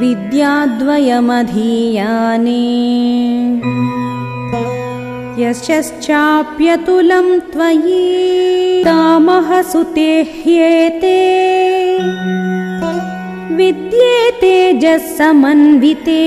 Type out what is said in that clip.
विद्याद्वयमधीयाने। यशश्चाप्यतुलं त्वयि कामः सुतेह्येते विद्येते जः समन्विते